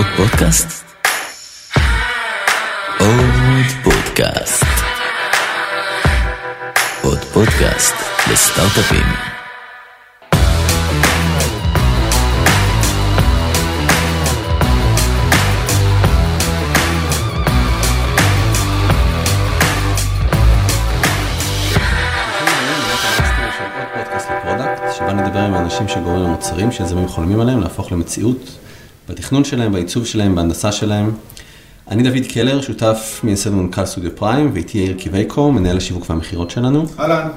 עוד פודקאסט? עוד פודקאסט. עוד פודקאסט לסטארט-אפים. שבה נדבר עם האנשים שגורמים למוצרים שיזמים חולמים עליהם להפוך למציאות בתכנון שלהם, בעיצוב שלהם, בהנדסה שלהם. אני דוד קלר, שותף מייסד ומנכ"ל סטודיו פריים, ואיתי יאיר קיווייקו, מנהל השיווק והמכירות שלנו. אהלן.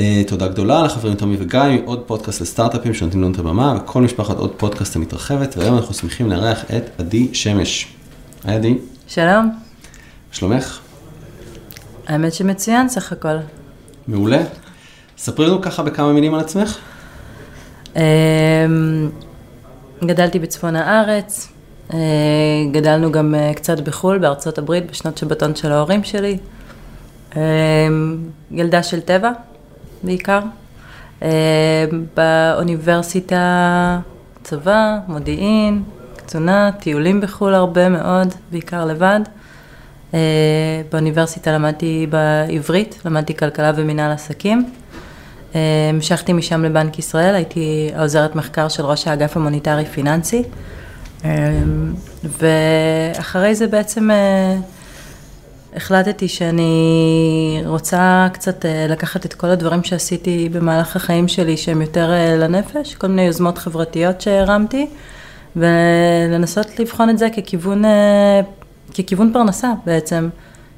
אה, תודה גדולה לחברים תומי וגיא, עוד פודקאסט לסטארט-אפים שנותנים לנו את הבמה, וכל משפחת עוד פודקאסט המתרחבת, והיום אנחנו שמחים לארח את עדי שמש. היי עדי, שלום. שלומך? האמת שמצוין סך הכל. מעולה. ספרי לנו ככה בכמה מילים על עצמך. אמ, גדלתי בצפון הארץ, אה, גדלנו גם אה, קצת בחו"ל, בארצות הברית, בשנות שבתון של ההורים שלי. אמ, ילדה של טבע, בעיקר. באוניברסיטה, צבא, מודיעין, קצונה, טיולים בחו"ל הרבה מאוד, בעיקר לבד. אה, באוניברסיטה למדתי בעברית, למדתי כלכלה ומינהל עסקים. אה, המשכתי משם לבנק ישראל, הייתי עוזרת מחקר של ראש האגף המוניטרי פיננסי. אה, ואחרי זה בעצם אה, החלטתי שאני רוצה קצת לקחת את כל הדברים שעשיתי במהלך החיים שלי שהם יותר לנפש, כל מיני יוזמות חברתיות שהרמתי, ולנסות לבחון את זה ככיוון, ככיוון פרנסה בעצם,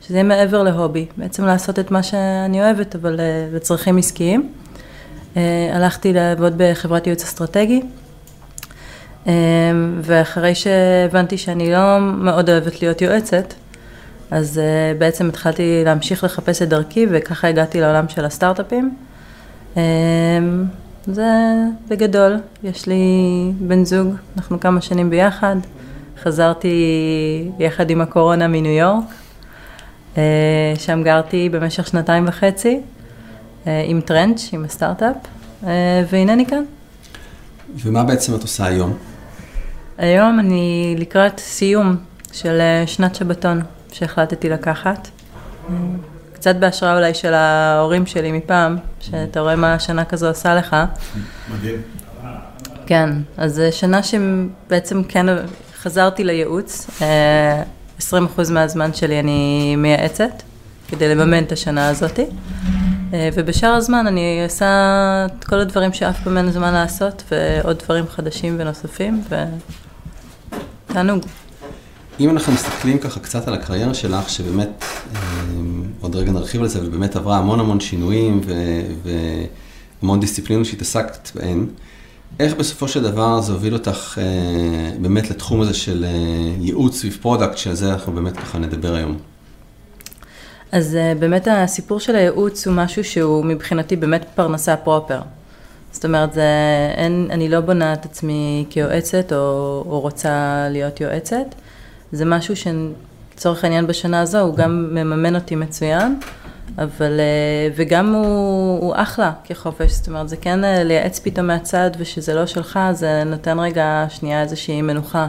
שזה יהיה מעבר להובי, בעצם לעשות את מה שאני אוהבת, אבל לצרכים עסקיים. אה, הלכתי לעבוד בחברת ייעוץ אסטרטגי, אה, ואחרי שהבנתי שאני לא מאוד אוהבת להיות יועצת, אז אה, בעצם התחלתי להמשיך לחפש את דרכי, וככה הגעתי לעולם של הסטארט-אפים. זה בגדול, יש לי בן זוג, אנחנו כמה שנים ביחד. חזרתי יחד עם הקורונה מניו יורק, שם גרתי במשך שנתיים וחצי. אה, עם טרנץ', עם הסטארט-אפ, אה, והנני כאן. ומה בעצם את עושה היום? היום אני לקראת סיום של אה, שנת שבתון שהחלטתי לקחת. קצת בהשראה אולי של ההורים שלי מפעם, שאתה רואה מה השנה כזו עושה לך. מדהים. כן, אז שנה שבעצם כן חזרתי לייעוץ, 20% מהזמן שלי אני מייעצת, כדי לממן את השנה הזאתי. אה, ובשאר הזמן אני עושה את כל הדברים שאף פעם אין זמן לעשות, ועוד דברים חדשים ונוספים, ותענוג. אם אנחנו מסתכלים ככה קצת על הקריירה שלך, שבאמת, אה, עוד רגע נרחיב על זה, ובאמת עברה המון המון שינויים והמון דיסציפלינות שהתעסקת בהן, איך בסופו של דבר זה הוביל אותך אה, באמת לתחום הזה של ייעוץ סביב product, שעל זה אנחנו באמת ככה נדבר היום. אז אה, באמת הסיפור של הייעוץ הוא משהו שהוא מבחינתי באמת פרנסה proper. זאת אומרת, זה, אין, אני לא בונה את עצמי כיועצת או, או רוצה להיות יועצת. זה משהו שלצורך העניין בשנה הזו הוא גם מממן אותי מצוין, אבל, אה, וגם הוא, הוא אחלה כחופש, זאת אומרת, זה כן אה, לייעץ פתאום מהצד ושזה לא שלך, זה נותן רגע שנייה איזושהי מנוחה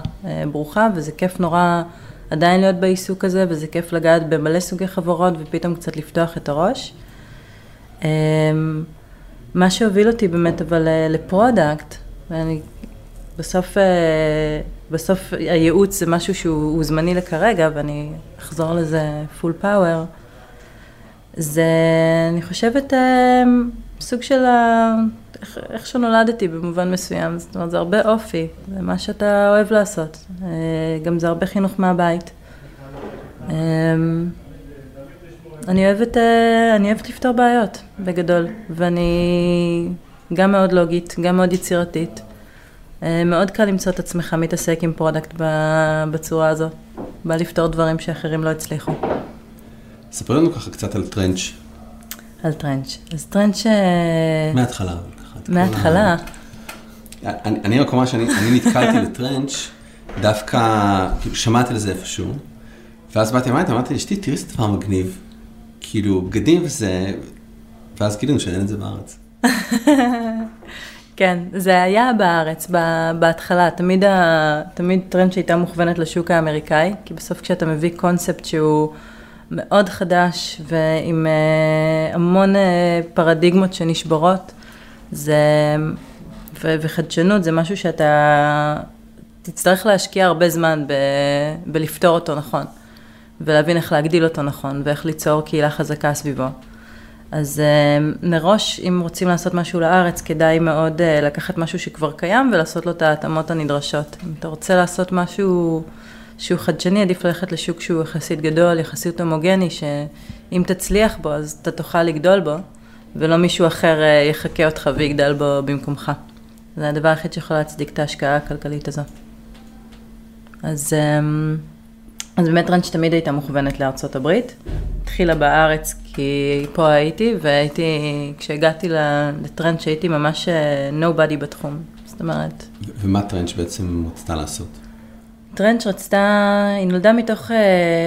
ברוכה, וזה כיף נורא. עדיין להיות בעיסוק הזה, וזה כיף לגעת במלא סוגי חברות ופתאום קצת לפתוח את הראש. אמ, מה שהוביל אותי באמת אבל אה, ל product, ואני בסוף, אה, בסוף הייעוץ זה משהו שהוא זמני לכרגע, ואני אחזור לזה full power, זה, אני חושבת, אה, סוג של ה... איך, איך שנולדתי במובן מסוים, זאת אומרת, זה הרבה אופי, זה מה שאתה אוהב לעשות. אה, גם זה הרבה חינוך מהבית. אה, אני אוהבת, אה, אני אוהבת לפתור בעיות, בגדול, ואני גם מאוד לוגית, גם מאוד יצירתית. מאוד קל למצוא את עצמך מתעסק עם product בצורה הזו. בא לפתור דברים שאחרים לא הצליחו. ספר לנו ככה קצת על טרנץ'. על טרנץ'. אז טרנץ'... מההתחלה. מההתחלה. אני, אני רק אומר שאני נתקלתי בטרנץ', דווקא, כאילו, שמעתי על זה איפשהו, ואז באתי הביתה, אמרתי לאשתי, תראי איזה דבר מגניב. כאילו, בגדים וזה, ואז גילינו שאין את זה בארץ. כן, זה היה בארץ, בהתחלה, תמיד, ה- תמיד טרנד שהייתה מוכוונת לשוק האמריקאי, כי בסוף כשאתה מביא קונספט שהוא מאוד חדש ועם אה, המון אה, פרדיגמות שנשברות, זה, ו- וחדשנות זה משהו שאתה תצטרך להשקיע הרבה זמן ב- בלפתור אותו נכון, ולהבין איך להגדיל אותו נכון, ואיך ליצור קהילה חזקה סביבו. אז uh, מראש, אם רוצים לעשות משהו לארץ, כדאי מאוד לקחת משהו שכבר קיים ולעשות לו את ההתאמות הנדרשות. אם אתה רוצה לעשות משהו שהוא חדשני, עדיף ללכת לשוק שהוא יחסית גדול, יחסית הומוגני, שאם תצליח בו, אז אתה תוכל לגדול בו, ולא מישהו אחר uh, יחקה אותך ויגדל בו במקומך. זה הדבר היחיד שיכול להצדיק את ההשקעה הכלכלית הזו. אז... Um, אז באמת רנץ' תמיד הייתה מוכוונת לארצות הברית. התחילה בארץ כי פה הייתי, והייתי, כשהגעתי לטרנץ' הייתי ממש נובדי בתחום. זאת אומרת... ומה טרנץ' בעצם רצתה לעשות? טרנץ' רצתה, היא נולדה מתוך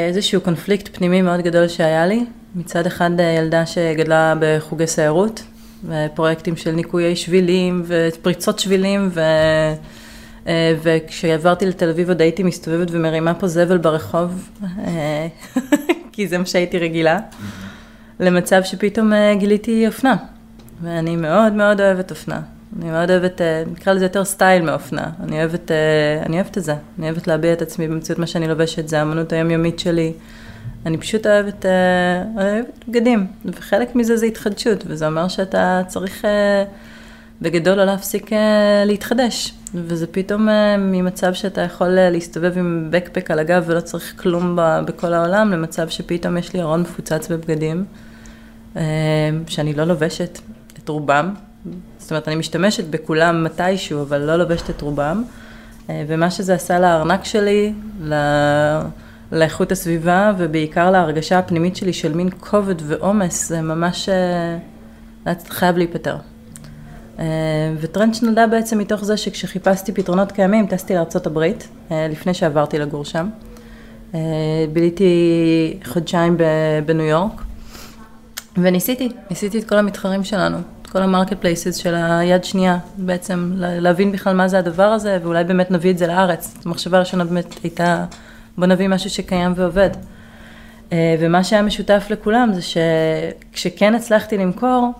איזשהו קונפליקט פנימי מאוד גדול שהיה לי. מצד אחד ילדה שגדלה בחוגי סיירות, ופרויקטים של ניקויי שבילים ופריצות שבילים, ו... אה, וכשעברתי לתל אביב עוד הייתי מסתובבת ומרימה פה זבל ברחוב, אה, כי זה מה שהייתי רגילה, למצב שפתאום אה, גיליתי אופנה. ואני מאוד מאוד אוהבת אופנה. אני מאוד אוהבת, נקרא לזה יותר סטייל מאופנה. אני אוהבת, אני אוהבת את זה. אני אוהבת להביע את עצמי באמצעות מה שאני לובשת, זה האמנות היומיומית שלי. אני פשוט אוהבת, אוהבת בגדים, וחלק מזה זה התחדשות, וזה אומר שאתה צריך בגדול לא להפסיק להתחדש. וזה פתאום אה, ממצב שאתה יכול אה, להסתובב עם בקפק על הגב ולא צריך כלום בכל העולם, למצב שפתאום יש לי ארון מפוצץ בבגדים, אה, שאני לא לובשת את רובם. אומרת, אני משתמשת בכולם מתישהו, אבל לא לובשת את רובם. ומה שזה עשה לארנק שלי, לאיכות הסביבה, ובעיקר להרגשה הפנימית שלי של מין כובד ועומס, זה ממש חייב להיפטר. אה, וטרנץ' נולדה בעצם מתוך זה שכשחיפשתי פתרונות קיימים, טסתי לארה"ב, אה, לפני שעברתי לגור שם. אה, ביליתי חודשיים בניו יורק, וניסיתי, ניסיתי את כל המתחרים שלנו, כל ה market places של היד שנייה, בעצם להבין בכלל מה זה הדבר הזה, ואולי באמת נביא את זה לארץ. המחשבה הראשונה באמת הייתה, בוא נביא משהו שקיים ועובד. ומה שהיה משותף לכולם זה שכשכן הצלחתי למכור,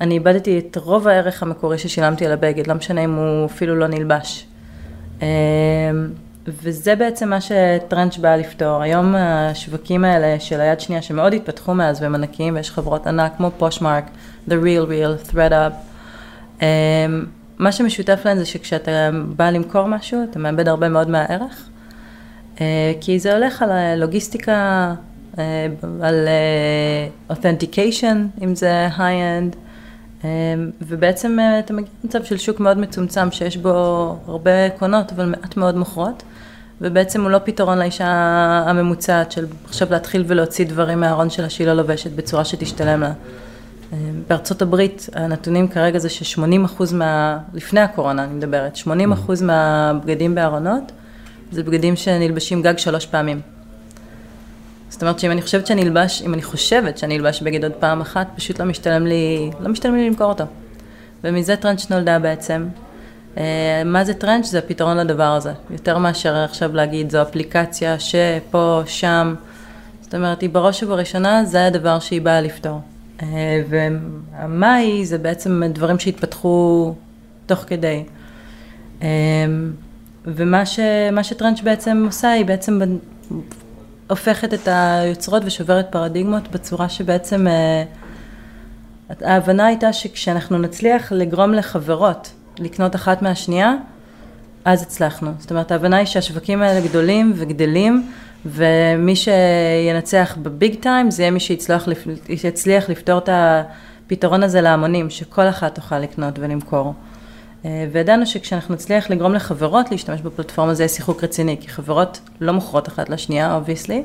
אני איבדתי את רוב הערך המקורי ששילמתי על הבגד, לא משנה אם הוא אפילו לא נלבש. אמ, וזה בעצם מה שטרנץ' בא לפתור. היום השווקים האלה של היד שנייה שמאוד התפתחו מאז והם ענקיים ויש חברות ענק כמו פושמרק, The Real Real, ThreadUp. אמ, מה שמשותף להן זה שכשאתה בא למכור משהו אתה מאבד הרבה מאוד מהערך. אה, כי זה הולך על לוגיסטיקה, אה, על אה, authentication, אם זה high-end. אמ, ובעצם אתה מגיע למצב של שוק מאוד מצומצם, שיש בו הרבה קונות, אבל מעט מאוד מוכרות, ובעצם הוא לא פתרון לאישה הממוצעת של עכשיו להתחיל ולהוציא דברים מהארון שלה שהיא לא לובשת בצורה שתשתלם לה. אמ, בארצות הברית הנתונים כרגע זה ש-80 אחוז מה... לפני הקורונה אני מדברת, 80 אחוז מהבגדים בארונות זה בגדים שנלבשים גג שלוש פעמים. זאת אומרת שאם אני חושבת שאני אלבש, אם אני חושבת שאני אלבש בגד עוד פעם אחת, פשוט לא משתלם לי, לא משתלם לי למכור אותו. ומזה טרנץ' נולדה בעצם. אה, מה זה טרנץ'? זה הפתרון לדבר הזה. יותר מאשר עכשיו להגיד, זו אפליקציה שפה, שם. זאת אומרת, היא בראש ובראשונה, זה הדבר שהיא באה לפתור. היא, זה בעצם דברים שהתפתחו תוך כדי. אה, ומה ש, שטרנץ' בעצם עושה, היא בעצם הופכת את היוצרות ושוברת פרדיגמות בצורה שבעצם אה, ההבנה הייתה שכשאנחנו נצליח לגרום לחברות לקנות אחת מהשנייה, אז הצלחנו. זאת אומרת, ההבנה היא שהשווקים האלה גדולים וגדלים, ומי שינצח בביג טיים זה יהיה מי שיצליח, שיצליח לפתור את הפתרון הזה להמונים, שכל אחת תוכל לקנות ולמכור. אה, וידענו שכשאנחנו נצליח לגרום לחברות להשתמש בפלטפורמה זה יהיה שיחוק רציני, כי חברות לא מוכרות אחת לשנייה, obviously,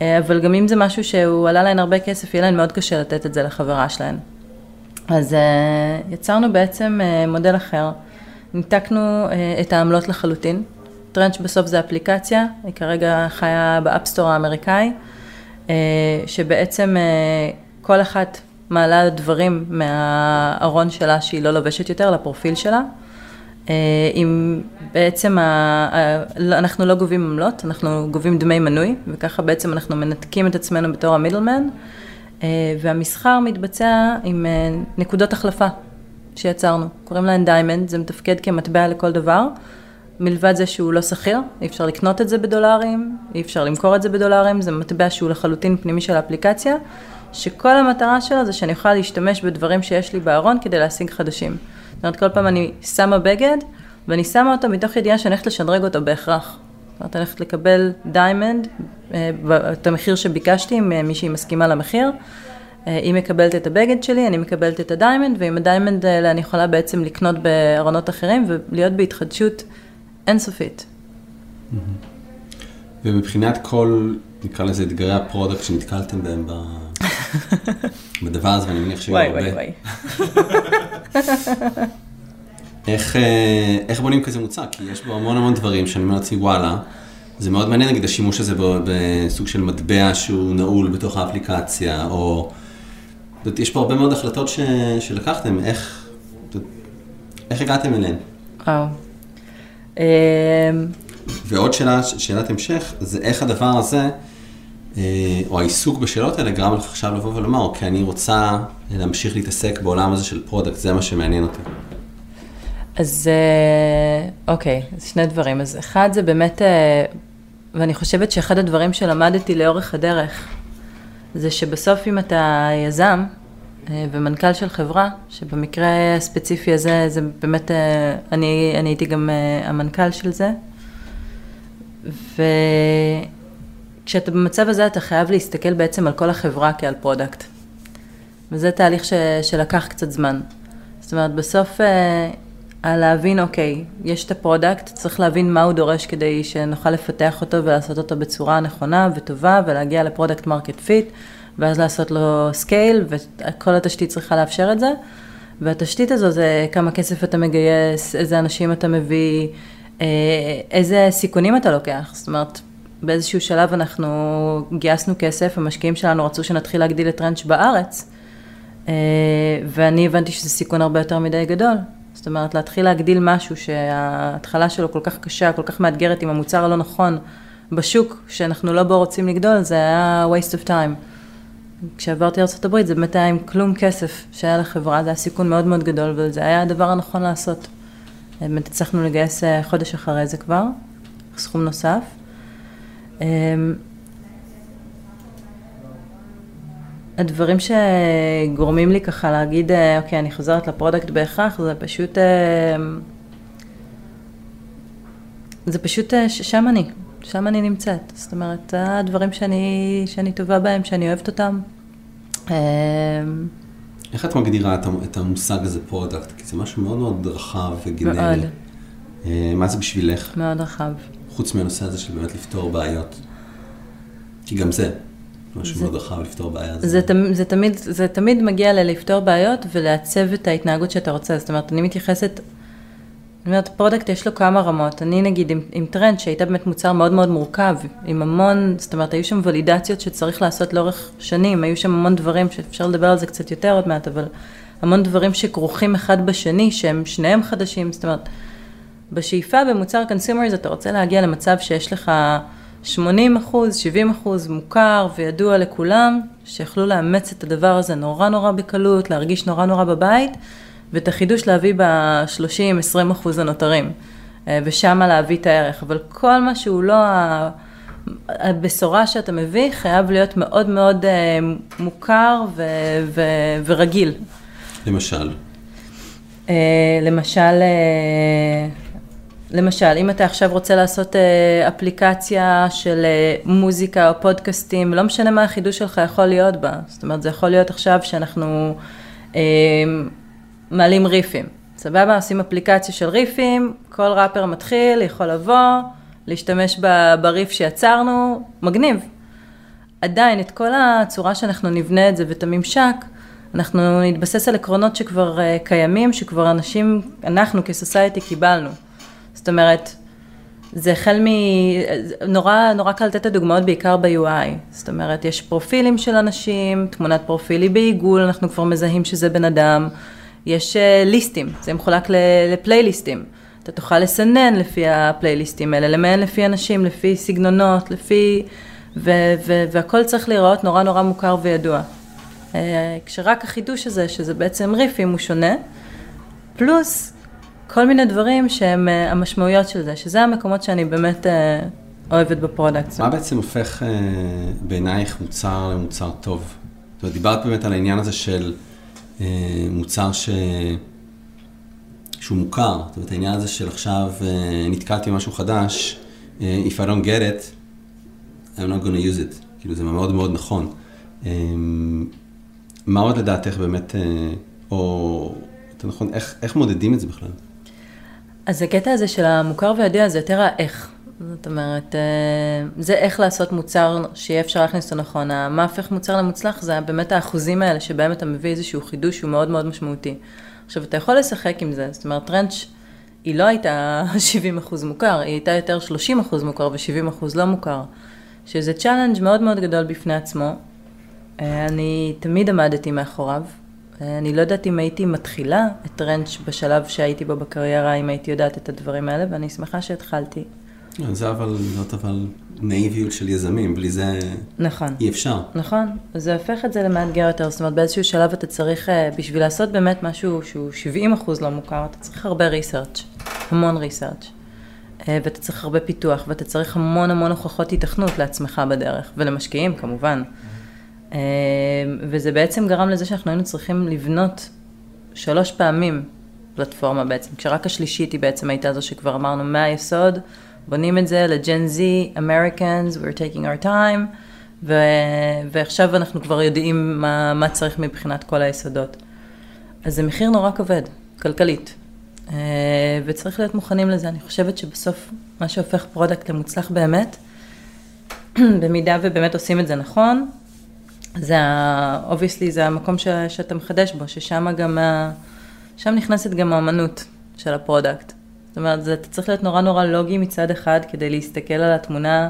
אה, אבל גם אם זה משהו שהוא עלה להן הרבה כסף, יהיה להן מאוד קשה לתת את זה לחברה שלהן. אז אה, יצרנו בעצם מודל אחר, ניתקנו את העמלות לחלוטין. טרנץ' בסוף זה אפליקציה, היא כרגע חיה ב App Store האמריקאי, שבעצם כל אחת מעלה דברים מהארון שלה שהיא לא לובשת יותר, לפרופיל שלה. אה, אם בעצם ה... לא, אנחנו לא גובים עמלות, אנחנו גובים דמי מנוי, וככה בעצם אנחנו מנתקים את עצמנו בתור ה middleman, אה, והמסחר מתבצע עם אה, נקודות החלפה שיצרנו, קוראים להן diamond, זה מתפקד כמטבע לכל דבר, מלבד זה שהוא לא שכיר, אי אפשר לקנות את זה בדולרים, אי אפשר למכור את זה בדולרים, זה מטבע שהוא לחלוטין פנימי של האפליקציה, שכל המטרה שלו זה שאני אוכל להשתמש בדברים שיש לי בארון כדי להשיג חדשים. זאת אומרת, כל פעם אני שמה בגד, ואני שמה אותו מתוך ידיעה שאני הולכת לשדרג אותו בהכרח. זאת אומרת, אני הולכת לקבל diamond, אה, את המחיר שביקשתי, מי שהיא מסכימה למחיר. אה, היא מקבלת את הבגד שלי, אני מקבלת את ה diamond, ועם ה diamond האלה אני יכולה בעצם לקנות בארונות אחרים ולהיות בהתחדשות אינסופית. ומבחינת כל, נקרא לזה אתגרי ה product שנתקלתם בהם ב... בדבר הזה, ואני מניח שהיו הרבה. וואי, וואי, וואי. איך, אה, איך בונים כזה מוצר? כי יש בו המון המון דברים שאני אומר לעצמי, וואלה, זה מאוד מעניין נגיד השימוש הזה בסוג של מטבע שהוא נעול בתוך האפליקציה, או... יש פה הרבה מאוד החלטות ש, שלקחתם, איך, איך הגעתם אליהן? וואו. אמ, ועוד שאלה, שאלת המשך, זה איך הדבר הזה, אה, או העיסוק בשאלות האלה, גרם לך עכשיו לבוא ולומר, אוקיי, אני רוצה להמשיך להתעסק בעולם הזה של product, זה מה שמעניין אותי. אז אה, אוקיי, אז שני דברים. אז אחד זה באמת, אה, ואני חושבת שאחד הדברים שלמדתי לאורך הדרך, זה שבסוף אם אתה יזם ומנכ"ל של חברה, שבמקרה הספציפי הזה, זה באמת, אני, אני הייתי גם המנכ"ל של זה, וכשאתה במצב הזה אתה חייב להסתכל בעצם על כל החברה כעל product. וזה תהליך ש, שלקח קצת זמן. זאת אומרת, בסוף על להבין, אוקיי, יש את ה product, צריך להבין מה הוא דורש כדי שנוכל לפתח אותו ולעשות אותו בצורה נכונה וטובה ולהגיע ל product market fit, ואז לעשות לו scale, וכל התשתית צריכה לאפשר את זה. והתשתית הזו זה כמה כסף אתה מגייס, איזה אנשים אתה מביא, אה, איזה סיכונים אתה לוקח. זאת אומרת, באיזשהו שלב אנחנו גייסנו כסף, המשקיעים שלנו רצו שנתחיל להגדיל את טרנץ' בארץ, אה, ואני הבנתי שזה סיכון הרבה יותר מדי גדול. זאת אומרת, להתחיל להגדיל משהו שההתחלה שלו כל כך קשה, כל כך מאתגרת עם המוצר הלא נכון בשוק, שאנחנו לא בו רוצים לגדול, זה היה waste of time. כשעברתי לארה"ב זה באמת היה עם כלום כסף שהיה לחברה, זה היה סיכון מאוד מאוד גדול, וזה היה הדבר הנכון לעשות. באמת הצלחנו לגייס אה, חודש אחרי זה כבר, סכום נוסף. אמ, הדברים שגורמים לי ככה להגיד, אה, אוקיי, אני חוזרת ל product בהכרח, זה פשוט, אה, זה פשוט, אה, שם אני, שם אני נמצאת. זאת אומרת, הדברים שאני, שאני טובה בהם, שאני אוהבת אותם. איך את מגדירה את המושג הזה product? כי זה משהו מאוד מאוד רחב וגנרי. מאוד. מה זה בשבילך? מאוד רחב. חוץ מהנושא הזה של באמת לפתור בעיות. כי גם זה, משהו מאוד רחב לפתור בעיה. זה, זה, זה, תמיד, זה תמיד מגיע ללפתור בעיות ולעצב את ההתנהגות שאתה רוצה. זאת אומרת, אני מתייחסת, אני אומרת, product יש לו כמה רמות. אני נגיד עם, עם טרנץ' שהייתה באמת מוצר מאוד מאוד מורכב, עם המון, זאת אומרת, היו שם ולידציות שצריך לעשות לאורך שנים, היו שם המון דברים שאפשר לדבר על זה קצת יותר עוד מעט, אבל המון דברים שכרוכים אחד בשני, שהם שניהם חדשים, זאת אומרת, בשאיפה במוצר consumers אתה רוצה להגיע למצב שיש לך 80 אחוז, 70 אחוז מוכר וידוע לכולם, שיכלו לאמץ את הדבר הזה נורא נורא בקלות, להרגיש נורא נורא בבית, ואת החידוש להביא ב-30-20 אחוז הנותרים, אה, ושמה להביא את הערך. אבל כל מה שהוא לא הבשורה שאתה מביא, חייב להיות מאוד מאוד אה, מוכר ו- ו- ורגיל. למשל? אה, למשל... למשל, אם אתה עכשיו רוצה לעשות אפליקציה של מוזיקה או פודקאסטים, לא משנה מה החידוש שלך יכול להיות בה. זאת אומרת, זה יכול להיות עכשיו שאנחנו מעלים ריפים. סבבה, עושים אפליקציה של ריפים, כל ראפר מתחיל, יכול לבוא, להשתמש בריף שיצרנו, מגניב. עדיין, את כל הצורה שאנחנו נבנה את זה ואת הממשק, אנחנו נתבסס על עקרונות שכבר uh, קיימים, שכבר אנשים, אנחנו כסוסייטי קיבלנו. זאת אומרת, זה החל מ... נורא, נורא קל לתת את הדוגמאות בעיקר ב-UI. זאת אומרת, יש פרופילים של אנשים, תמונת פרופיל היא בעיגול, אנחנו כבר מזהים שזה בן אדם. יש אה, ליסטים, זה מחולק לפלייליסטים. אתה תוכל לסנן לפי הפלייליסטים האלה, למיין לפי אנשים, לפי סגנונות, לפי... ו- ו- והכל צריך להיראות נורא נורא מוכר וידוע. אה, כשרק החידוש הזה, שזה בעצם ריפים, הוא שונה, פלוס כל מיני דברים שהם אה, המשמעויות של זה, שזה המקומות שאני באמת אוהבת ב product. מה בעצם הופך בעינייך מוצר למוצר טוב? זאת אומרת, דיברת באמת על העניין הזה של מוצר ש... שהוא מוכר, זאת אומרת, העניין הזה של עכשיו uh, נתקלתי במשהו חדש, uh, If I don't get it, I'm not going to use it, כאילו זה מאוד מאוד נכון. מה עוד לדעתך באמת, או יותר נכון, איך, איך מודדים את זה בכלל? אז הקטע הזה של המוכר וידוע זה יותר האיך. זאת אומרת, זה איך לעשות מוצר שיהיה אפשר להכניס אותו נכון. מה הופך מוצר למוצלח זה באמת האחוזים האלה שבהם אתה מביא איזשהו חידוש שהוא מאוד מאוד משמעותי. עכשיו, אתה יכול לשחק עם זה, זאת אומרת, טרנץ' היא לא הייתה 70 אחוז מוכר, היא הייתה יותר 30 אחוז מוכר ו-70 אחוז לא מוכר, שזה challenge מאוד מאוד גדול בפני עצמו. אני תמיד עמדתי מאחוריו, אני לא יודעת אם הייתי מתחילה את טרנץ' בשלב שהייתי בו בקריירה, אם הייתי יודעת את הדברים האלה, ואני שמחה שהתחלתי. זה אבל, זאת אבל נאיביות של יזמים, בלי זה נכון. אי אפשר. נכון, זה הופך את זה למאתגר יותר, זאת אומרת באיזשהו שלב אתה צריך, אה, בשביל לעשות באמת משהו שהוא 70 אחוז לא מוכר, אתה צריך הרבה ריסרצ', המון ריסרצ', אה, ואתה צריך הרבה פיתוח, ואתה צריך המון המון הוכחות התכנות לעצמך בדרך, ולמשקיעים כמובן. אה, וזה בעצם גרם לזה שאנחנו היינו צריכים לבנות שלוש פעמים פלטפורמה בעצם, כשרק השלישית היא בעצם הייתה זו שכבר אמרנו מהיסוד, בונים את זה ל Gen Z, Americans, we're taking our time, ו- ועכשיו אנחנו כבר יודעים מה, מה צריך מבחינת כל היסודות. אז זה מחיר נורא כבד, כלכלית, אה, וצריך להיות מוכנים לזה. אני חושבת שבסוף מה שהופך product למוצלח באמת, במידה ובאמת עושים את זה נכון, זה ה... obviously זה המקום ש... שאתה מחדש בו, ששם גם, ה... שם נכנסת גם האמנות של ה product. אומרת, זה, צריך להיות נורא נורא לוגי מצד אחד, כדי להסתכל על התמונה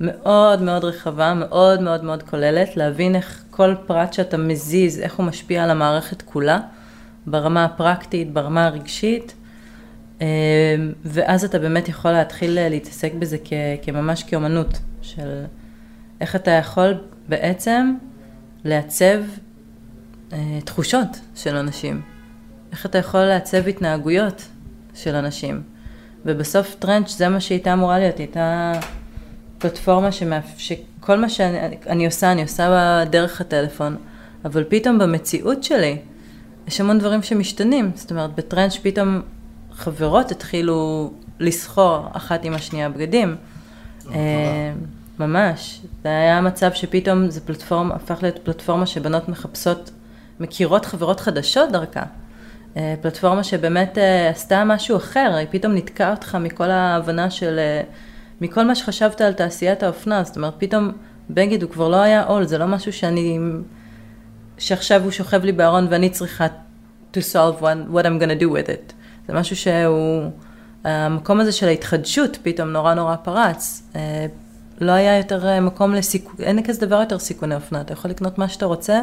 מאוד מאוד רחבה, מאוד מאוד מאוד כוללת, להבין איך כל פרט שאתה מזיז, איך הוא משפיע על המערכת כולה, ברמה הפרקטית, ברמה הרגשית, אה, ואז אתה באמת יכול להתחיל להתעסק בזה כ, כממש כאומנות, של איך אתה יכול בעצם לעצב אה, תחושות של אנשים. איך אתה יכול לעצב התנהגויות של אנשים. ובסוף טרנץ' זה מה שהייתה אמורה להיות, הייתה פלטפורמה שמאפ... שכל מה שאני אני עושה, אני עושה דרך הטלפון, אבל פתאום במציאות שלי, יש המון דברים שמשתנים. זאת אומרת, בטרנץ' פתאום חברות התחילו לסחור אחת עם השנייה בגדים. אה, ממש. זה היה מצב שפתאום זה פלטפורמה, הפך להיות פלטפורמה שבנות מחפשות, מכירות חברות חדשות דרכה. אה, פלטפורמה שבאמת אה, עשתה משהו אחר, היא פתאום נתקעה אותך מכל ההבנה של, אה, מכל מה שחשבת על תעשיית האופנה, זאת אומרת, פתאום בגד הוא כבר לא היה עול, זה לא משהו שאני, שעכשיו הוא שוכב לי בארון ואני צריכה to solve what, what I'm gonna do with it. זה משהו שהוא, המקום הזה של ההתחדשות פתאום נורא נורא פרץ. לא היה יותר מקום לסיכון, אין כזה דבר יותר סיכוני אופנה, אתה יכול לקנות מה שאתה רוצה.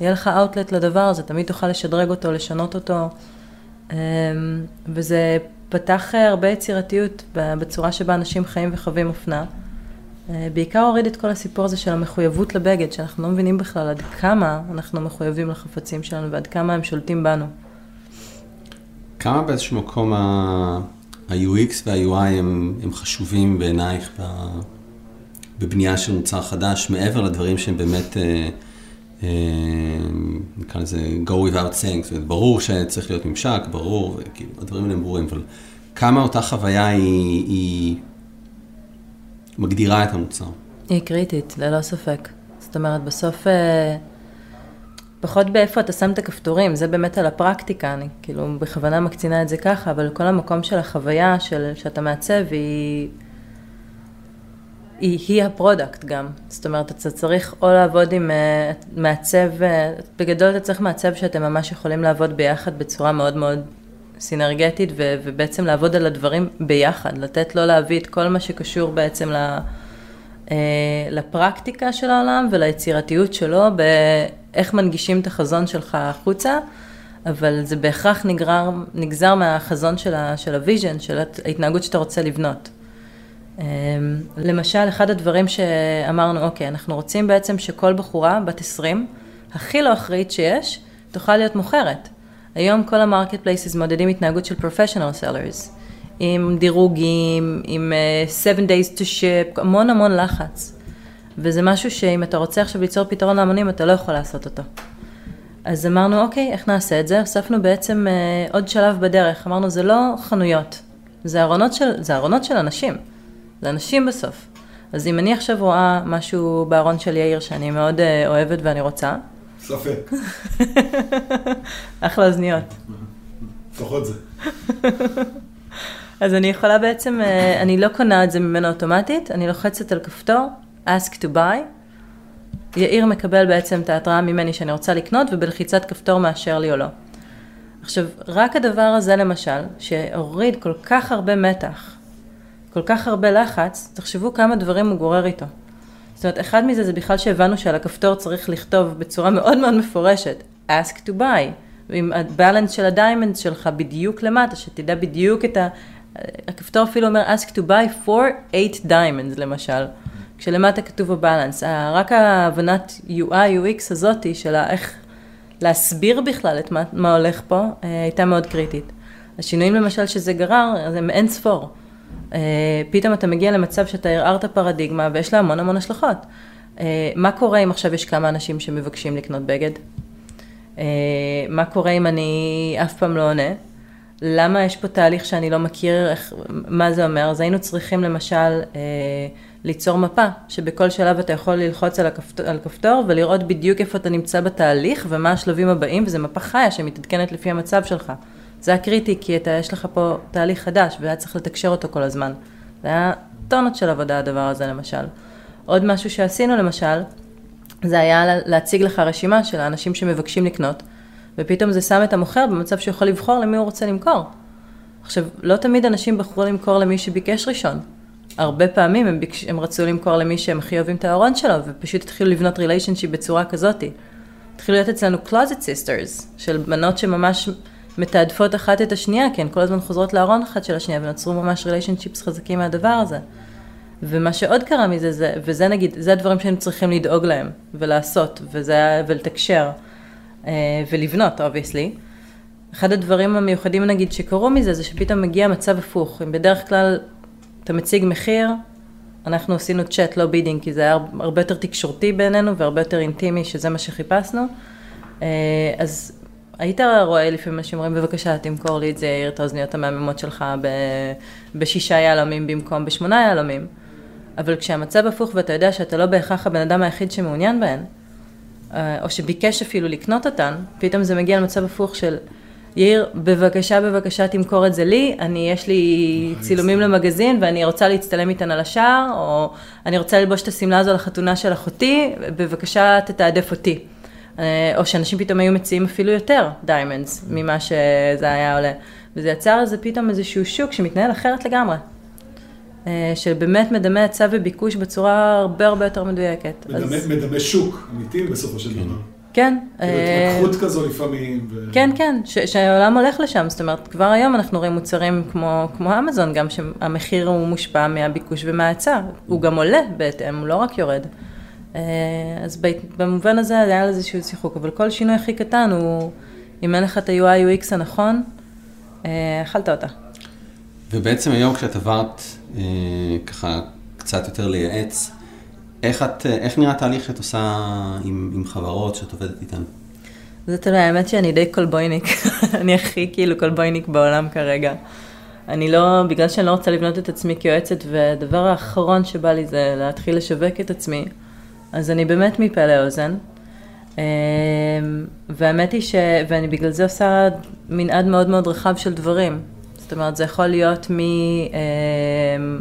יהיה לך אאוטלט לדבר הזה, תמיד תוכל לשדרג אותו, לשנות אותו, אמ, וזה פתח הרבה יצירתיות בצורה שבה אנשים חיים וחווים אופנה. אה, בעיקר הוריד את כל הסיפור הזה של המחויבות לבגד, שאנחנו לא מבינים בכלל עד כמה אנחנו מחויבים לחפצים שלנו ועד כמה הם שולטים בנו. כמה באיזשהו מקום ה-UX וה-UI הם, הם חשובים בעינייך בבנייה של מוצר חדש, מעבר לדברים שהם באמת... אה, אה, נקרא לזה go without saying, זאת אומרת, ברור שצריך להיות ממשק, ברור, כאילו, הדברים האלה הם ברורים, אבל כמה אותה חוויה היא, היא מגדירה את המוצר? היא קריטית, ללא ספק. זאת אומרת, בסוף, אה, פחות באיפה אתה שם את הכפתורים, זה באמת על הפרקטיקה, אני כאילו בכוונה מקצינה את זה ככה, אבל כל המקום של החוויה של, שאתה מעצב היא... היא, היא ה product גם. זאת אומרת, אתה צריך או לעבוד עם אה, מעצב, אה, בגדול אתה צריך מעצב שאתם ממש יכולים לעבוד ביחד בצורה מאוד מאוד סינרגטית, ו- ובעצם לעבוד על הדברים ביחד, לתת לו להביא את כל מה שקשור בעצם ל- אה, לפרקטיקה של העולם וליצירתיות שלו, באיך מנגישים את החזון שלך החוצה, אבל זה בהכרח נגרר, נגזר מהחזון של, ה- של ה vision, של ההתנהגות שאתה רוצה לבנות. אמ, למשל, אחד הדברים שאמרנו, אוקיי, אנחנו רוצים בעצם שכל בחורה בת 20, הכי לא אחראית שיש, תוכל להיות מוכרת. היום כל ה marketplaces מודדים התנהגות של professional sellers, עם דירוגים, עם uh, seven days to ship, המון המון לחץ. וזה משהו שאם אתה רוצה עכשיו ליצור פתרון להמונים, אתה לא יכול לעשות אותו. אז אמרנו, אוקיי, איך נעשה את זה? הוספנו בעצם uh, עוד שלב בדרך. אמרנו, זה לא חנויות, זה ארונות של, זה ארונות של אנשים. זה אנשים בסוף. אז אם אני עכשיו רואה משהו בארון של יאיר שאני מאוד uh, אוהבת ואני רוצה, ספק, אחלה אוזניות. לפחות זה. אז אני יכולה בעצם, אה, אני לא קונה את זה ממנו אוטומטית, אני לוחצת על כפתור, ask to buy, יאיר מקבל בעצם את ההתראה ממני שאני רוצה לקנות, ובלחיצת כפתור מאשר לי או לא. עכשיו, רק הדבר הזה למשל, שהוריד כל כך הרבה מתח, כל כך הרבה לחץ, תחשבו כמה דברים הוא גורר איתו. זאת אומרת, אחד מזה זה בכלל שהבנו שעל הכפתור צריך לכתוב בצורה מאוד מאוד מפורשת, ask to buy, עם הבלנס של הדיימנד שלך בדיוק למטה, שתדע בדיוק את ה... הכפתור אפילו אומר ask to buy for 8 diamonds למשל, כשלמטה כתוב הבלנס. רק ההבנת UI, UX הזאתי של איך להסביר בכלל את מה, מה הולך פה, אה, הייתה מאוד קריטית. השינויים למשל שזה גרר, הם אין ספור. אה, פתאום אתה מגיע למצב שאתה ערערת פרדיגמה ויש לה המון המון השלכות. אה, מה קורה אם עכשיו יש כמה אנשים שמבקשים לקנות בגד? אה, מה קורה אם אני אף פעם לא עונה? למה יש פה תהליך שאני לא מכיר, איך, מה זה אומר? אז היינו צריכים למשל ליצור מפה, שבכל שלב אתה יכול ללחוץ על, הכפתור, על כפתור ולראות בדיוק איפה אתה נמצא בתהליך ומה השלבים הבאים, וזו מפה חיה שמתעדכנת לפי המצב שלך. זה היה קריטי, כי אתה, יש לך פה תהליך חדש, והיה צריך לתקשר אותו כל הזמן. זה היה טונות של עבודה הדבר הזה למשל. עוד משהו שעשינו למשל, זה היה להציג לך רשימה של האנשים שמבקשים לקנות, ופתאום זה שם את המוכר במצב שהוא יכול לבחור למי הוא רוצה למכור. עכשיו, לא תמיד אנשים בחרו למכור למי שביקש ראשון. הרבה פעמים הם, ביקש, הם רצו למכור למי שהם הכי אוהבים את הארון שלו, ופשוט התחילו לבנות ריליישנשיפ בצורה כזאתי. התחילו להיות אצלנו closet sisters, של בנות שממש מתעדפות אחת את השנייה, כי הן כל הזמן חוזרות לארון אחת של השנייה, ונוצרו ממש relationships חזקים מהדבר הזה. ומה שעוד קרה מזה, זה, וזה נגיד, זה הדברים שהיינו צריכים לדאוג להם, ולעשות, וזה, ולתקשר, אה, ולבנות, obviously. אחד הדברים המיוחדים נגיד שקרו מזה, זה שפתאום מגיע מצב הפוך. אם בדרך כלל אתה מציג מחיר, אנחנו עשינו צ'אט, לא bidding, כי זה היה הרבה יותר תקשורתי בינינו והרבה יותר אינטימי, שזה מה שחיפשנו. אה, אז היית רואה לפעמים אנשים אומרים, בבקשה, תמכור לי את זה, יאיר, את האוזניות המהממות שלך ב, בשישה יהלומים במקום בשמונה יהלומים. אבל כשהמצב הפוך ואתה יודע שאתה לא בהכרח הבן אדם היחיד שמעוניין בהן, אה, או שביקש אפילו לקנות אותן, פתאום זה מגיע למצב הפוך של, יאיר, בבקשה, בבקשה תמכור את זה לי, אני, יש לי צילומים למגזין ואני רוצה להצטלם איתן על השער, או אני רוצה ללבוש את השמלה הזו לחתונה של אחותי, בבקשה תתעדף אותי. אה, או שאנשים פתאום היו מציעים אפילו יותר diamonds ממה שזה היה עולה. וזה יצר איזה פתאום איזשהו שוק שמתנהל אחרת לגמרי. אה, שבאמת מדמה היצע וביקוש בצורה הרבה הרבה יותר מדויקת. מדמה, אז... מדמה שוק אמיתי בסופו של דבר. כן. כאילו אה, התמקחות כזו לפעמים. ו... כן, כן, ש- שהעולם הולך לשם, זאת אומרת, כבר היום אנחנו רואים מוצרים כמו, כמו אמזון, גם שהמחיר הוא מושפע מהביקוש ומההיצע, הוא גם עולה בהתאם, הוא לא רק יורד. אה, אז במובן הזה היה לזה איזשהו שיחוק, אבל כל שינוי הכי קטן הוא, אם אין לך את ה-UI UX הנכון, אה, אכלת אותה. ובעצם היום כשאת עברת אה, ככה קצת יותר לייעץ, איך, את, איך נראה תהליך שאת עושה עם, עם חברות שאת עובדת איתן? זה תלוי, האמת שאני די כלבויניק, אני הכי כאילו כלבויניק בעולם כרגע. אני לא, בגלל שאני לא רוצה לבנות את עצמי כיועצת, והדבר האחרון שבא לי זה להתחיל לשווק את עצמי, אז אני באמת מפה לאוזן. אמ, והאמת היא ש... ואני בגלל זה עושה מנעד מאוד מאוד רחב של דברים. זאת אומרת, זה יכול להיות מ... אמ,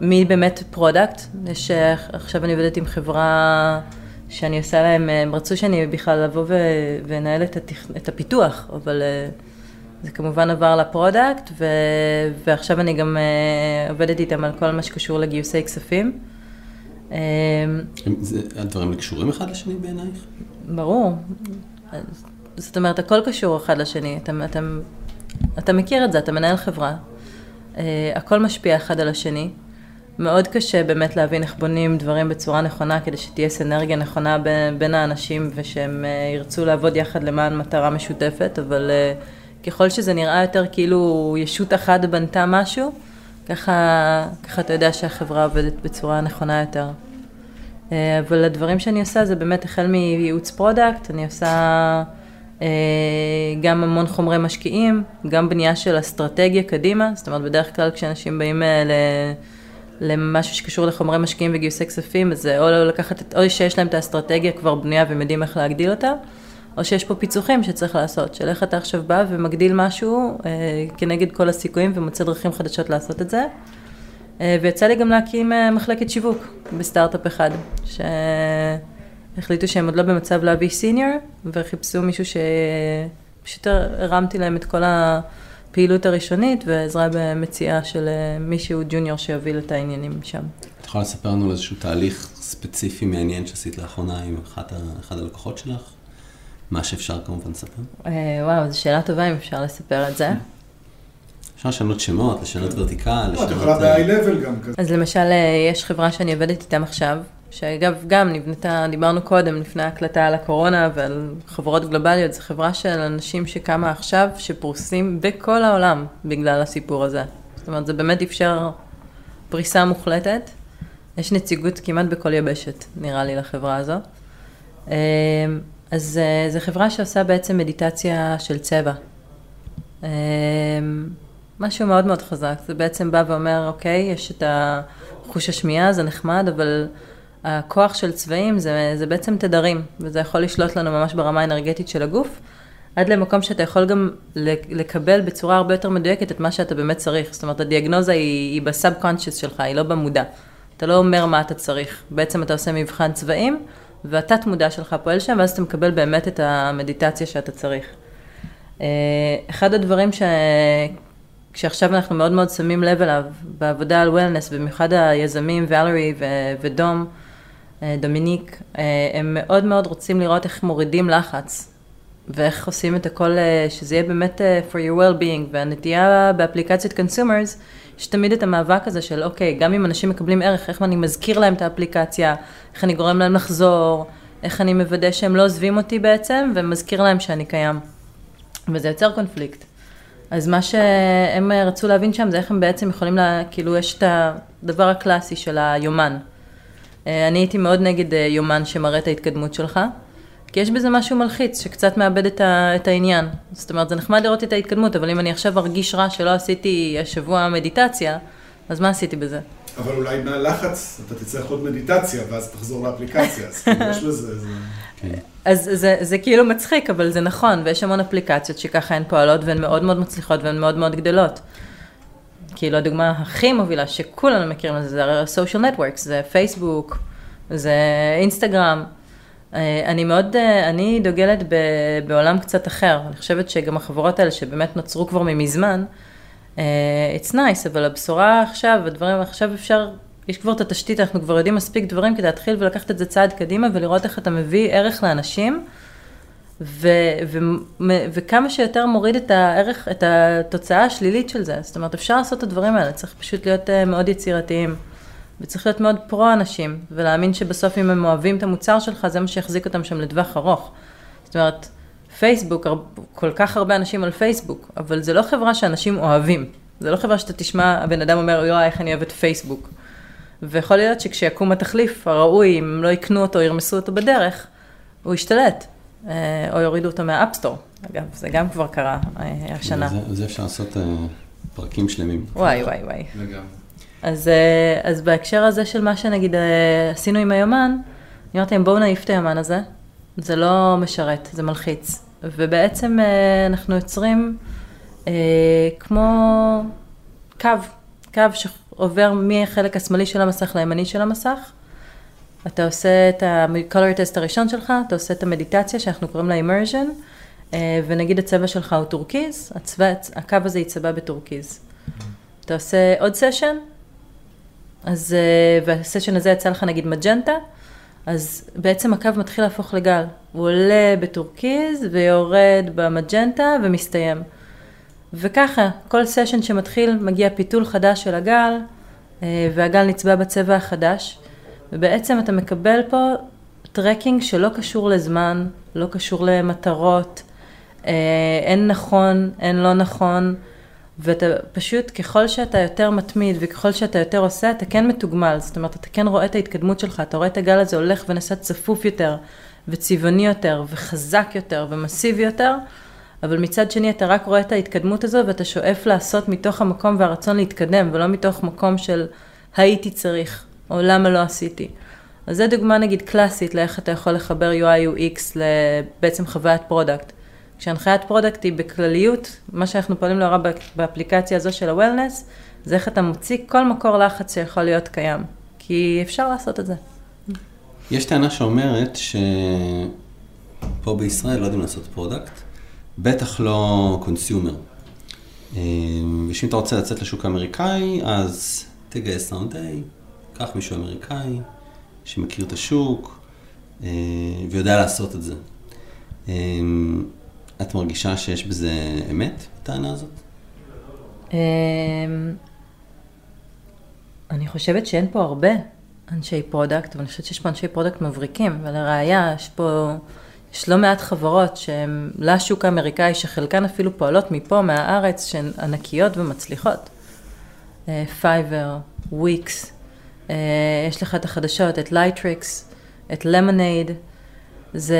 מי באמת product, יש, עכשיו אני עובדת עם חברה שאני עושה להם, הם רצו שאני בכלל לבוא ואנהל את, התכ... את הפיתוח, אבל זה כמובן עבר ל product, ו... ועכשיו אני גם עובדת איתם על כל מה שקשור לגיוסי כספים. זה, הדברים קשורים אחד לשני בעינייך? ברור. זאת אומרת, הכל קשור אחד לשני. אתה, אתה, אתה מכיר את זה, אתה מנהל חברה. Uh, הכל משפיע אחד על השני. מאוד קשה באמת להבין איך בונים דברים בצורה נכונה כדי שתהיה סנרגיה נכונה בין, בין האנשים ושהם uh, ירצו לעבוד יחד למען מטרה משותפת, אבל uh, ככל שזה נראה יותר כאילו ישות אחת בנתה משהו, ככה, ככה אתה יודע שהחברה עובדת בצורה נכונה יותר. Uh, אבל הדברים שאני עושה זה באמת החל מייעוץ product, אני עושה uh, גם המון חומרי משקיעים, גם בנייה של אסטרטגיה קדימה, זאת אומרת בדרך כלל כשאנשים באים uh, ל... למשהו שקשור לחומרי משקיעים וגיוסי כספים, אז זה או לקחת, את, או שיש להם את האסטרטגיה כבר בנויה והם יודעים איך להגדיל אותה, או שיש פה פיצוחים שצריך לעשות, של איך אתה עכשיו בא ומגדיל משהו אה, כנגד כל הסיכויים ומוצא דרכים חדשות לעשות את זה. אה, ויצא לי גם להקים אה, מחלקת שיווק בסטארט-אפ אחד, שהחליטו שהם עוד לא במצב להביא סיניור, וחיפשו מישהו שפשוט הרמתי להם את כל. הפעילות הראשונית ועזרה במציאה של אה, מישהו ג'וניור שיוביל את העניינים שם. את יכולה לספר לנו על איזשהו תהליך ספציפי מעניין שעשית לאחרונה עם אחת, אחד הלקוחות שלך? מה שאפשר כמובן לספר. אה, וואו, זו שאלה טובה אם אפשר לספר את זה. אפשר לשנות שמות, לשנות ורטיקל, לשנות... את יכולה ב-high level גם כזה. אז למשל, אה, יש חברה שאני עובדת איתם עכשיו, שאגב, גם נבנתה, דיברנו קודם, לפני ההקלטה על הקורונה ועל חברות גלובליות, זו חברה של אנשים שקמה עכשיו, שפרוסים בכל העולם בגלל הסיפור הזה. זאת אומרת, זה באמת אפשר פריסה מוחלטת. יש נציגות כמעט בכל יבשת, נראה לי, לחברה הזו. אז אה, זו חברה שעושה בעצם מדיטציה של צבע. אמ, משהו מאוד מאוד חזק, זה בעצם בא ואומר, אוקיי, יש את החוש השמיעה, זה נחמד, אבל הכוח של צבעים זה, זה בעצם תדרים, וזה יכול לשלוט לנו ממש ברמה האנרגטית של הגוף, עד למקום שאתה יכול גם לקבל בצורה הרבה יותר מדויקת את מה שאתה באמת צריך. זאת אומרת, הדיאגנוזה היא, היא בסאב קונשיוס שלך, היא לא במודע. אתה לא אומר מה אתה צריך. בעצם אתה עושה מבחן צבעים, והתת מודע שלך פועל שם, ואז אתה מקבל באמת את המדיטציה שאתה צריך. אה, אחד הדברים ש... כשעכשיו אנחנו מאוד מאוד שמים לב אליו בעבודה על וולנס, במיוחד היזמים, ואלרי ודום, אה, דומיניק, אה, הם מאוד מאוד רוצים לראות איך מורידים לחץ, ואיך עושים את הכל, שזה יהיה באמת for your well-being, והנטייה באפליקציות consumers, יש תמיד את המאבק הזה של אוקיי, גם אם אנשים מקבלים ערך, איך אני מזכיר להם את האפליקציה, איך אני גורם להם לחזור, איך אני מוודא שהם לא עוזבים אותי בעצם, ומזכיר להם שאני קיים. וזה יוצר קונפליקט. אז מה שהם רצו להבין שם זה איך הם בעצם יכולים, לה, כאילו יש את הדבר הקלאסי של היומן. אה, אני הייתי מאוד נגד אה, יומן שמראה את ההתקדמות שלך, כי יש בזה משהו מלחיץ, שקצת מאבד את, ה, את העניין. זאת אומרת, זה נחמד לראות את ההתקדמות, אבל אם אני עכשיו ארגיש רע שלא עשיתי השבוע מדיטציה, אז מה עשיתי בזה? אבל אולי מהלחץ אתה תצטרך עוד מדיטציה, ואז תחזור לאפליקציה, אז כאילו יש בזה, זה... כן. אז זה, זה כאילו מצחיק, אבל זה נכון, ויש המון אפליקציות שככה הן פועלות, והן מאוד מאוד מצליחות והן מאוד מאוד גדלות. כאילו הדוגמה הכי מובילה שכולנו מכירים לזה, זה ה-social networks, זה פייסבוק, זה אינסטגרם. אה, אני מאוד, אה, אני דוגלת ב, בעולם קצת אחר, אני חושבת שגם החברות האלה שבאמת נוצרו כבר ממזמן, אה, it's nice, אבל הבשורה עכשיו, הדברים עכשיו אפשר, יש כבר את התשתית, אנחנו כבר יודעים מספיק דברים כדי להתחיל ולקחת את זה צעד קדימה ולראות איך אתה מביא ערך לאנשים. ו, ו, וכמה שיותר מוריד את הערך, את התוצאה השלילית של זה. זאת אומרת, אפשר לעשות את הדברים האלה, צריך פשוט להיות אה, מאוד יצירתיים. וצריך להיות מאוד פרו-אנשים, ולהאמין שבסוף אם הם אוהבים את המוצר שלך, זה מה שיחזיק אותם שם לטווח ארוך. זאת אומרת, פייסבוק, כל כך הרבה אנשים על פייסבוק, אבל זה לא חברה שאנשים אוהבים. זה לא חברה שאתה תשמע, הבן אדם אומר, יואי, איך אני אוהב את פייסבוק. ויכול להיות שכשיקום התחליף הראוי, אם הם לא יקנו אותו, ירמסו אותו בדרך, הוא ישתלט. אה, או יורידו אותו מה App Store. אגב, זה גם כבר קרה אה, השנה. זה, זה אפשר לעשות אה, פרקים שלמים. וואי, וואי, וואי. לגמרי. אז, אז בהקשר הזה של מה שנגיד עשינו עם היומן, אני אמרתי להם, בואו נעיף את היומן הזה, זה לא משרת, זה מלחיץ. ובעצם אנחנו יוצרים כמו קו, קו שעובר מהחלק השמאלי של המסך לימני של המסך, אתה עושה את ה-color test הראשון שלך, אתה עושה את המדיטציה שאנחנו קוראים לה immersion, אה, ונגיד הצבע שלך הוא טורקיז, הצבע, הקו הזה יצבע בטורקיז. אתה עושה עוד session, אז, אה, וה session הזה יצא לך נגיד magenta, אז בעצם הקו מתחיל להפוך לגל. הוא עולה בטורקיז ויורד ב magenta ומסתיים. וככה, כל session שמתחיל מגיע פיתול חדש של הגל, אה, והגל נצבע בצבע החדש, ובעצם אתה מקבל פה tracking שלא קשור לזמן, לא קשור למטרות, אה, אין נכון, אין לא נכון, ואתה פשוט, ככל שאתה יותר מתמיד וככל שאתה יותר עושה, אתה כן מתוגמל, זאת אומרת, אתה כן רואה את ההתקדמות שלך, אתה רואה את הגל הזה הולך ונעשה צפוף יותר, וצבעוני יותר, וחזק יותר, ומסיבי יותר, אבל מצד שני אתה רק רואה את ההתקדמות הזו, ואתה שואף לעשות מתוך המקום והרצון להתקדם, ולא מתוך מקום של הייתי צריך, או למה לא עשיתי. אז זו דוגמה נגיד קלאסית לאיך אתה יכול לחבר UI UX לבעצם חוויית product. כשהנחיית product היא בכלליות, מה שאנחנו פועלים להוראה באפליקציה הזו של ה-Wellness, זה איך אתה מוציא כל מקור לחץ שיכול להיות קיים. כי אפשר לעשות את זה. יש טענה שאומרת שפה בישראל לא יודעים לעשות product, בטח לא consumer. ושאם אתה רוצה לצאת לשוק האמריקאי, אז תגייס round A, קח מישהו אמריקאי שמכיר את השוק אה, ויודע לעשות את זה. אה, את מרגישה שיש בזה אמת, הטענה הזאת? אמ, אני חושבת שאין פה הרבה אנשי product, ואני חושבת שיש פה אנשי product מבריקים, ולראיה, יש פה, יש לא מעט חברות שהן לשוק האמריקאי, שחלקן אפילו פועלות מפה, מהארץ, שהן ענקיות ומצליחות. Fiverr, וויקס, יש לך את החדשות, את Lightricks, את Lemonade, זה,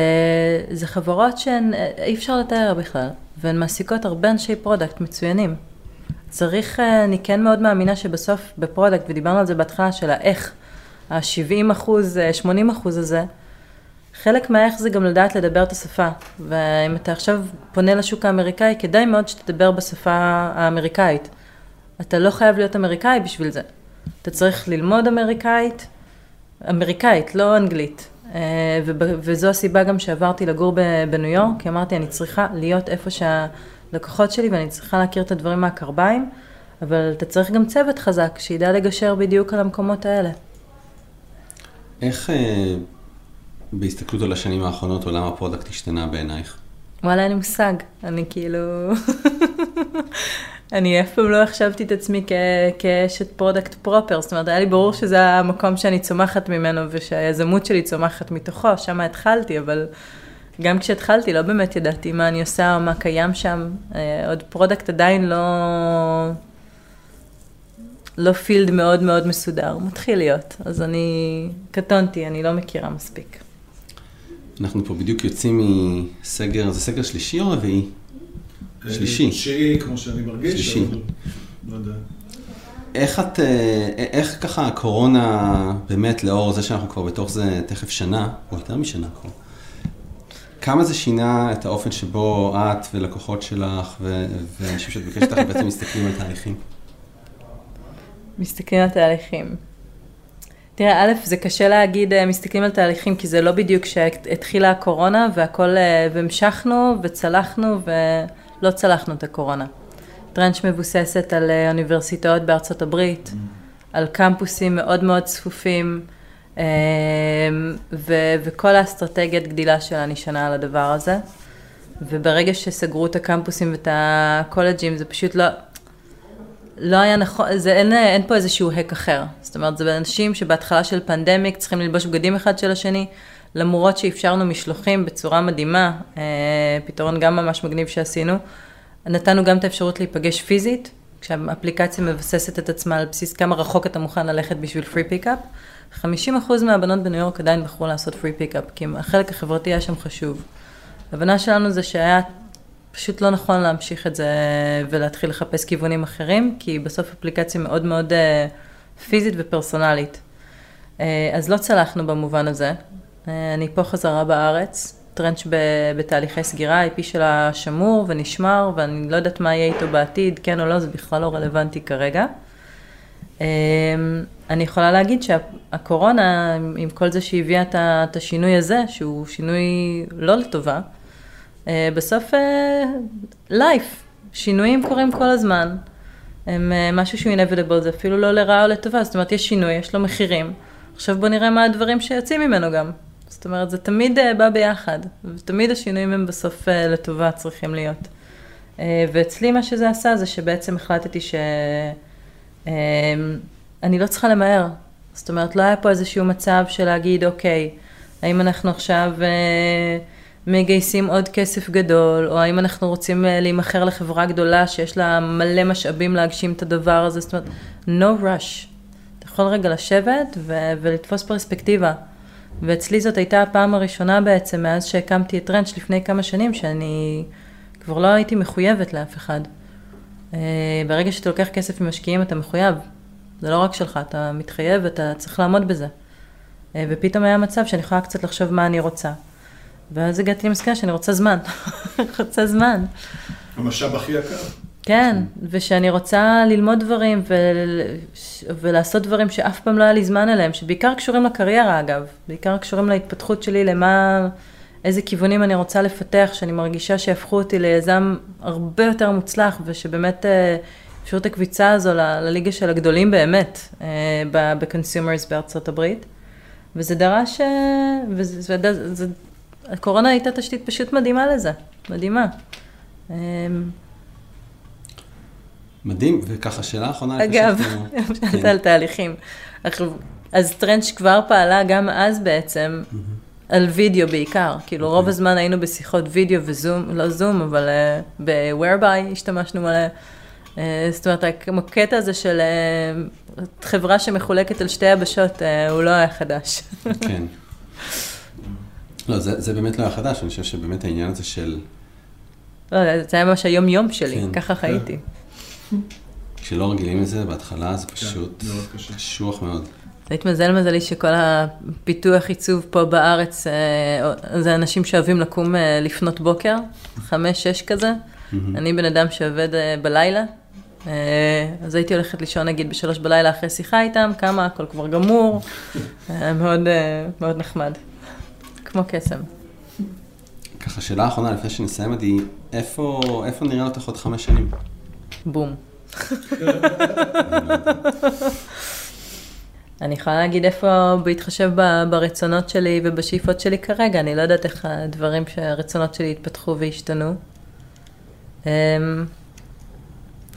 זה חברות שהן, אי אפשר לתאר בכלל, והן מעסיקות הרבה אנשי product מצוינים. צריך, אני כן מאוד מאמינה שבסוף ב product, ודיברנו על זה בהתחלה, של האיך, ה-70 אחוז, 80 אחוז הזה, חלק מהאיך זה גם לדעת לדבר את השפה. ואם אתה עכשיו פונה לשוק האמריקאי, כדאי מאוד שתדבר בשפה האמריקאית. אתה לא חייב להיות אמריקאי בשביל זה. אתה צריך ללמוד אמריקאית, אמריקאית, לא אנגלית. אה, וזו הסיבה גם שעברתי לגור בניו יורק, כי אמרתי, אני צריכה להיות איפה שהלקוחות שלי ואני צריכה להכיר את הדברים מהקרביים, אבל אתה צריך גם צוות חזק, שידע לגשר בדיוק על המקומות האלה. איך אה, בהסתכלות על השנים האחרונות עולם ה product השתנה בעינייך? וואלה, אין לי מושג. אני כאילו... אני אף פעם לא החשבתי את עצמי כאשת product proper, זאת אומרת, היה לי ברור שזה המקום שאני צומחת ממנו ושהיזמות שלי צומחת מתוכו, שם התחלתי, אבל גם כשהתחלתי לא באמת ידעתי מה אני עושה או מה קיים שם. אה, עוד product עדיין לא... לא field מאוד מאוד מסודר, מתחיל להיות, אז אני קטונתי, אני לא מכירה מספיק. אנחנו פה בדיוק יוצאים מסגר, זה סגר שלישי או רביעי? שלישי. תשיעי, כמו שאני מרגיש. שלישי. לא יודע. איך את, אה, איך ככה הקורונה, באמת לאור זה שאנחנו כבר בתוך זה תכף שנה, או יותר משנה כבר, כמה זה שינה את האופן שבו את ולקוחות שלך ואנשים שאת בקשת איתך בעצם מסתכלים על תהליכים? מסתכלים על תהליכים. תראה, א', זה קשה להגיד אה, מסתכלים על תהליכים, כי זה לא בדיוק שהתחילה הקורונה והכל, אה, והמשכנו וצלחנו ולא צלחנו את הקורונה. טרנץ' מבוססת על אה, אוניברסיטאות בארצות הברית, mm. על קמפוסים מאוד מאוד צפופים, ו- וכל האסטרטגיית גדילה שלה נשענה על הדבר הזה. וברגע שסגרו את הקמפוסים ואת הקולג'ים, זה פשוט לא, לא היה נכון, זה אין, אין פה איזשהו hack אחר. זאת אומרת, זה אנשים שבהתחלה של pandemic צריכים ללבוש בגדים אחד של השני, למרות שאפשרנו משלוחים בצורה מדהימה, אה, פתרון גם ממש מגניב שעשינו. נתנו גם את האפשרות להיפגש פיזית, כשהאפליקציה מבססת את עצמה על בסיס כמה רחוק אתה מוכן ללכת בשביל free pickup. 50% מהבנות בניו יורק עדיין בחרו לעשות free pickup, כי החלק החברתי היה שם חשוב. ההבנה שלנו זה שהיה פשוט לא נכון להמשיך את זה ולהתחיל לחפש כיוונים אחרים, כי בסוף אפליקציה מאוד מאוד אה, פיזית ופרסונלית. אה, אז לא צלחנו במובן הזה. אה, אני פה חזרה בארץ, טרנץ' בתהליכי סגירה, IP שלה שמור ונשמר, ואני לא יודעת מה יהיה איתו בעתיד, כן או לא, זה בכלל לא רלוונטי כרגע. אני יכולה להגיד שהקורונה, עם כל זה שהביאה את השינוי הזה, שהוא שינוי לא לטובה, בסוף, לייף, שינויים קורים כל הזמן. הם אה, משהו שהוא inevitable, זה אפילו לא לרעה או לטובה, זאת אומרת, יש שינוי, יש לו מחירים. עכשיו בוא נראה מה הדברים שיוצאים ממנו גם. זאת אומרת, זה תמיד אה, בא ביחד, ותמיד השינויים הם בסוף אה, לטובה צריכים להיות. ואצלי מה שזה עשה זה שבעצם החלטתי שאני לא צריכה למהר. זאת אומרת, לא היה פה איזשהו מצב של להגיד, אוקיי, האם אנחנו עכשיו... מגייסים עוד כסף גדול, או האם אנחנו רוצים אה, להימכר לחברה גדולה שיש לה מלא משאבים להגשים את הדבר הזה, זאת אומרת, no rush. אתה יכול רגע לשבת ו- ולתפוס פרספקטיבה. ואצלי זאת הייתה הפעם הראשונה בעצם, מאז שהקמתי את רנץ' לפני כמה שנים, שאני כבר לא הייתי מחויבת לאף אחד. אה, ברגע שאתה לוקח כסף ממשקיעים, אתה מחויב. זה לא רק שלך, אתה מתחייב ואתה צריך לעמוד בזה. אה, ופתאום היה מצב שאני יכולה קצת לחשוב מה אני רוצה. ואז הגעתי למסקנה שאני רוצה זמן. רוצה זמן. המשאב הכי יקר. כן, ושאני רוצה ללמוד דברים ו... ולעשות דברים שאף פעם לא היה לי זמן אליהם, שבעיקר קשורים לקריירה אגב, בעיקר קשורים להתפתחות שלי, למה, איזה כיוונים אני רוצה לפתח, שאני מרגישה שהפכו אותי ליזם הרבה יותר מוצלח, ושבאמת אה, אפשרו את הקביצה הזו ל... לליגה של הגדולים באמת, אה, ב-consumers בארצות הברית. וזה דרש, אה, וזה, וזה, הקורונה הייתה תשתית פשוט מדהימה לזה, מדהימה. אמ, מדהים, וככה שאלה אחרונה. אגב, שאלת כן. על תהליכים. אז טרנץ' כבר פעלה גם אז בעצם על וידאו בעיקר, כאילו רוב אוקיי. הזמן היינו בשיחות וידאו וזום, לא זום, אבל אה, ב-whereby השתמשנו מלא. אה, זאת אומרת, הקטע הזה של אה, חברה שמחולקת על שתי יבשות, הוא לא היה חדש. כן. לא, זה, זה באמת לא היה חדש, אני חושב שבאמת העניין הזה של... לא, זה היה ממש היום-יום שלי, כן, ככה כן. חייתי. כשלא רגילים לזה בהתחלה, זה כן, פשוט כן, קשוח מאוד. זה התמזל מזלי שכל הפיתוח עיצוב פה בארץ, אה, זה אנשים שאוהבים לקום אה, לפנות בוקר, חמש, שש כזה. אני בן אדם שעובד אה, בלילה, אז הייתי הולכת לישון נגיד בשלוש בלילה אחרי שיחה איתם, כמה, הכל כבר גמור, מאוד, מאוד נחמד. כמו קסם. ככה, שאלה אחרונה לפני שנסיים, עדי, איפה, איפה נראה אותך עוד חמש שנים? בום. אני יכולה להגיד איפה, בהתחשב ברצונות שלי ובשאיפות שלי כרגע, אני לא יודעת איך הדברים שהרצונות שלי יתפתחו וישתנו. אמ,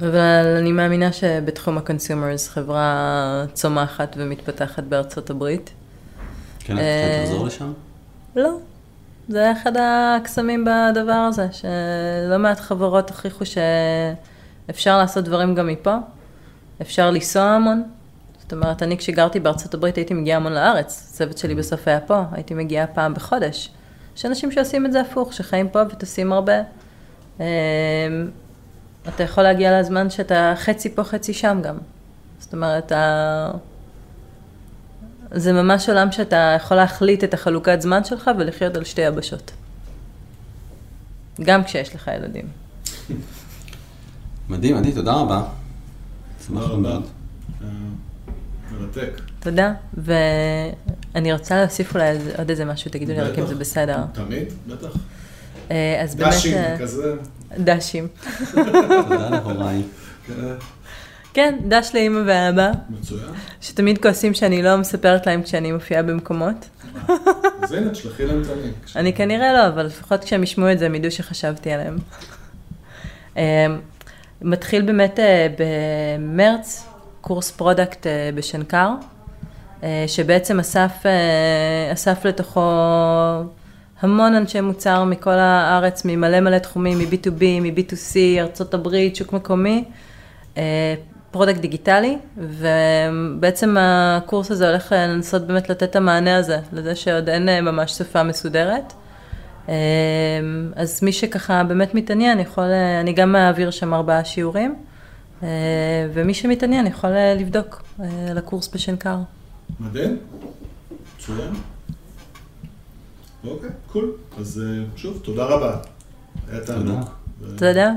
אבל אני מאמינה שבתחום ה-consumers חברה צומחת ומתפתחת בארצות הברית. כן, את יכולה לחזור לשם? לא. זה אחד הקסמים בדבר הזה, שלא מעט חברות הוכיחו שאפשר לעשות דברים גם מפה, אפשר לנסוע המון. זאת אומרת, אני כשגרתי בארצות הברית הייתי מגיעה המון לארץ, הצוות שלי בסוף היה פה, הייתי מגיעה פעם בחודש. יש אנשים שעושים את זה הפוך, שחיים פה וטסים הרבה. אמ, אתה יכול להגיע לזמן שאתה חצי פה, חצי שם גם. זאת אומרת, זה ממש עולם שאתה יכול להחליט את החלוקת זמן שלך ולחיות על שתי יבשות. גם כשיש לך ילדים. מדהים, עדי, תודה רבה. שמחנו מאוד. אה, מרתק. תודה, ואני רוצה להוסיף אולי עוד איזה משהו, תגידו לי רק אם זה בסדר. תמיד, בטח. אה, אז באמת... דשים אה, כזה. דשים. תודה להוריי. כן. דש לאימא ואבא. מצוין. שתמיד כועסים שאני לא מספרת להם כשאני מופיעה במקומות. אז הנה, תשלחי להם את הלינק. אני כנראה לא, אבל לפחות כשהם ישמעו את זה, הם ידעו שחשבתי עליהם. אמ, מתחיל באמת אה, במרץ קורס product אה, בשנקר, אה, שבעצם אסף, אסף לתוכו המון אנשי מוצר מכל הארץ, ממלא מלא תחומים, מ-B2B, מ-B2C, ארצות הברית, שוק מקומי. product דיגיטלי, ובעצם הקורס הזה הולך לנסות באמת לתת את המענה הזה, לזה שעוד אין אה, ממש שפה מסודרת. אה, אז מי שככה באמת מתעניין, יכול, אה, אני גם מעביר שם ארבעה שיעורים, ומי שמתעניין יכול לבדוק על הקורס בשנקר. מדהים, מצוין. אוקיי, קול. אז שוב, תודה רבה. היה תענוג. תודה.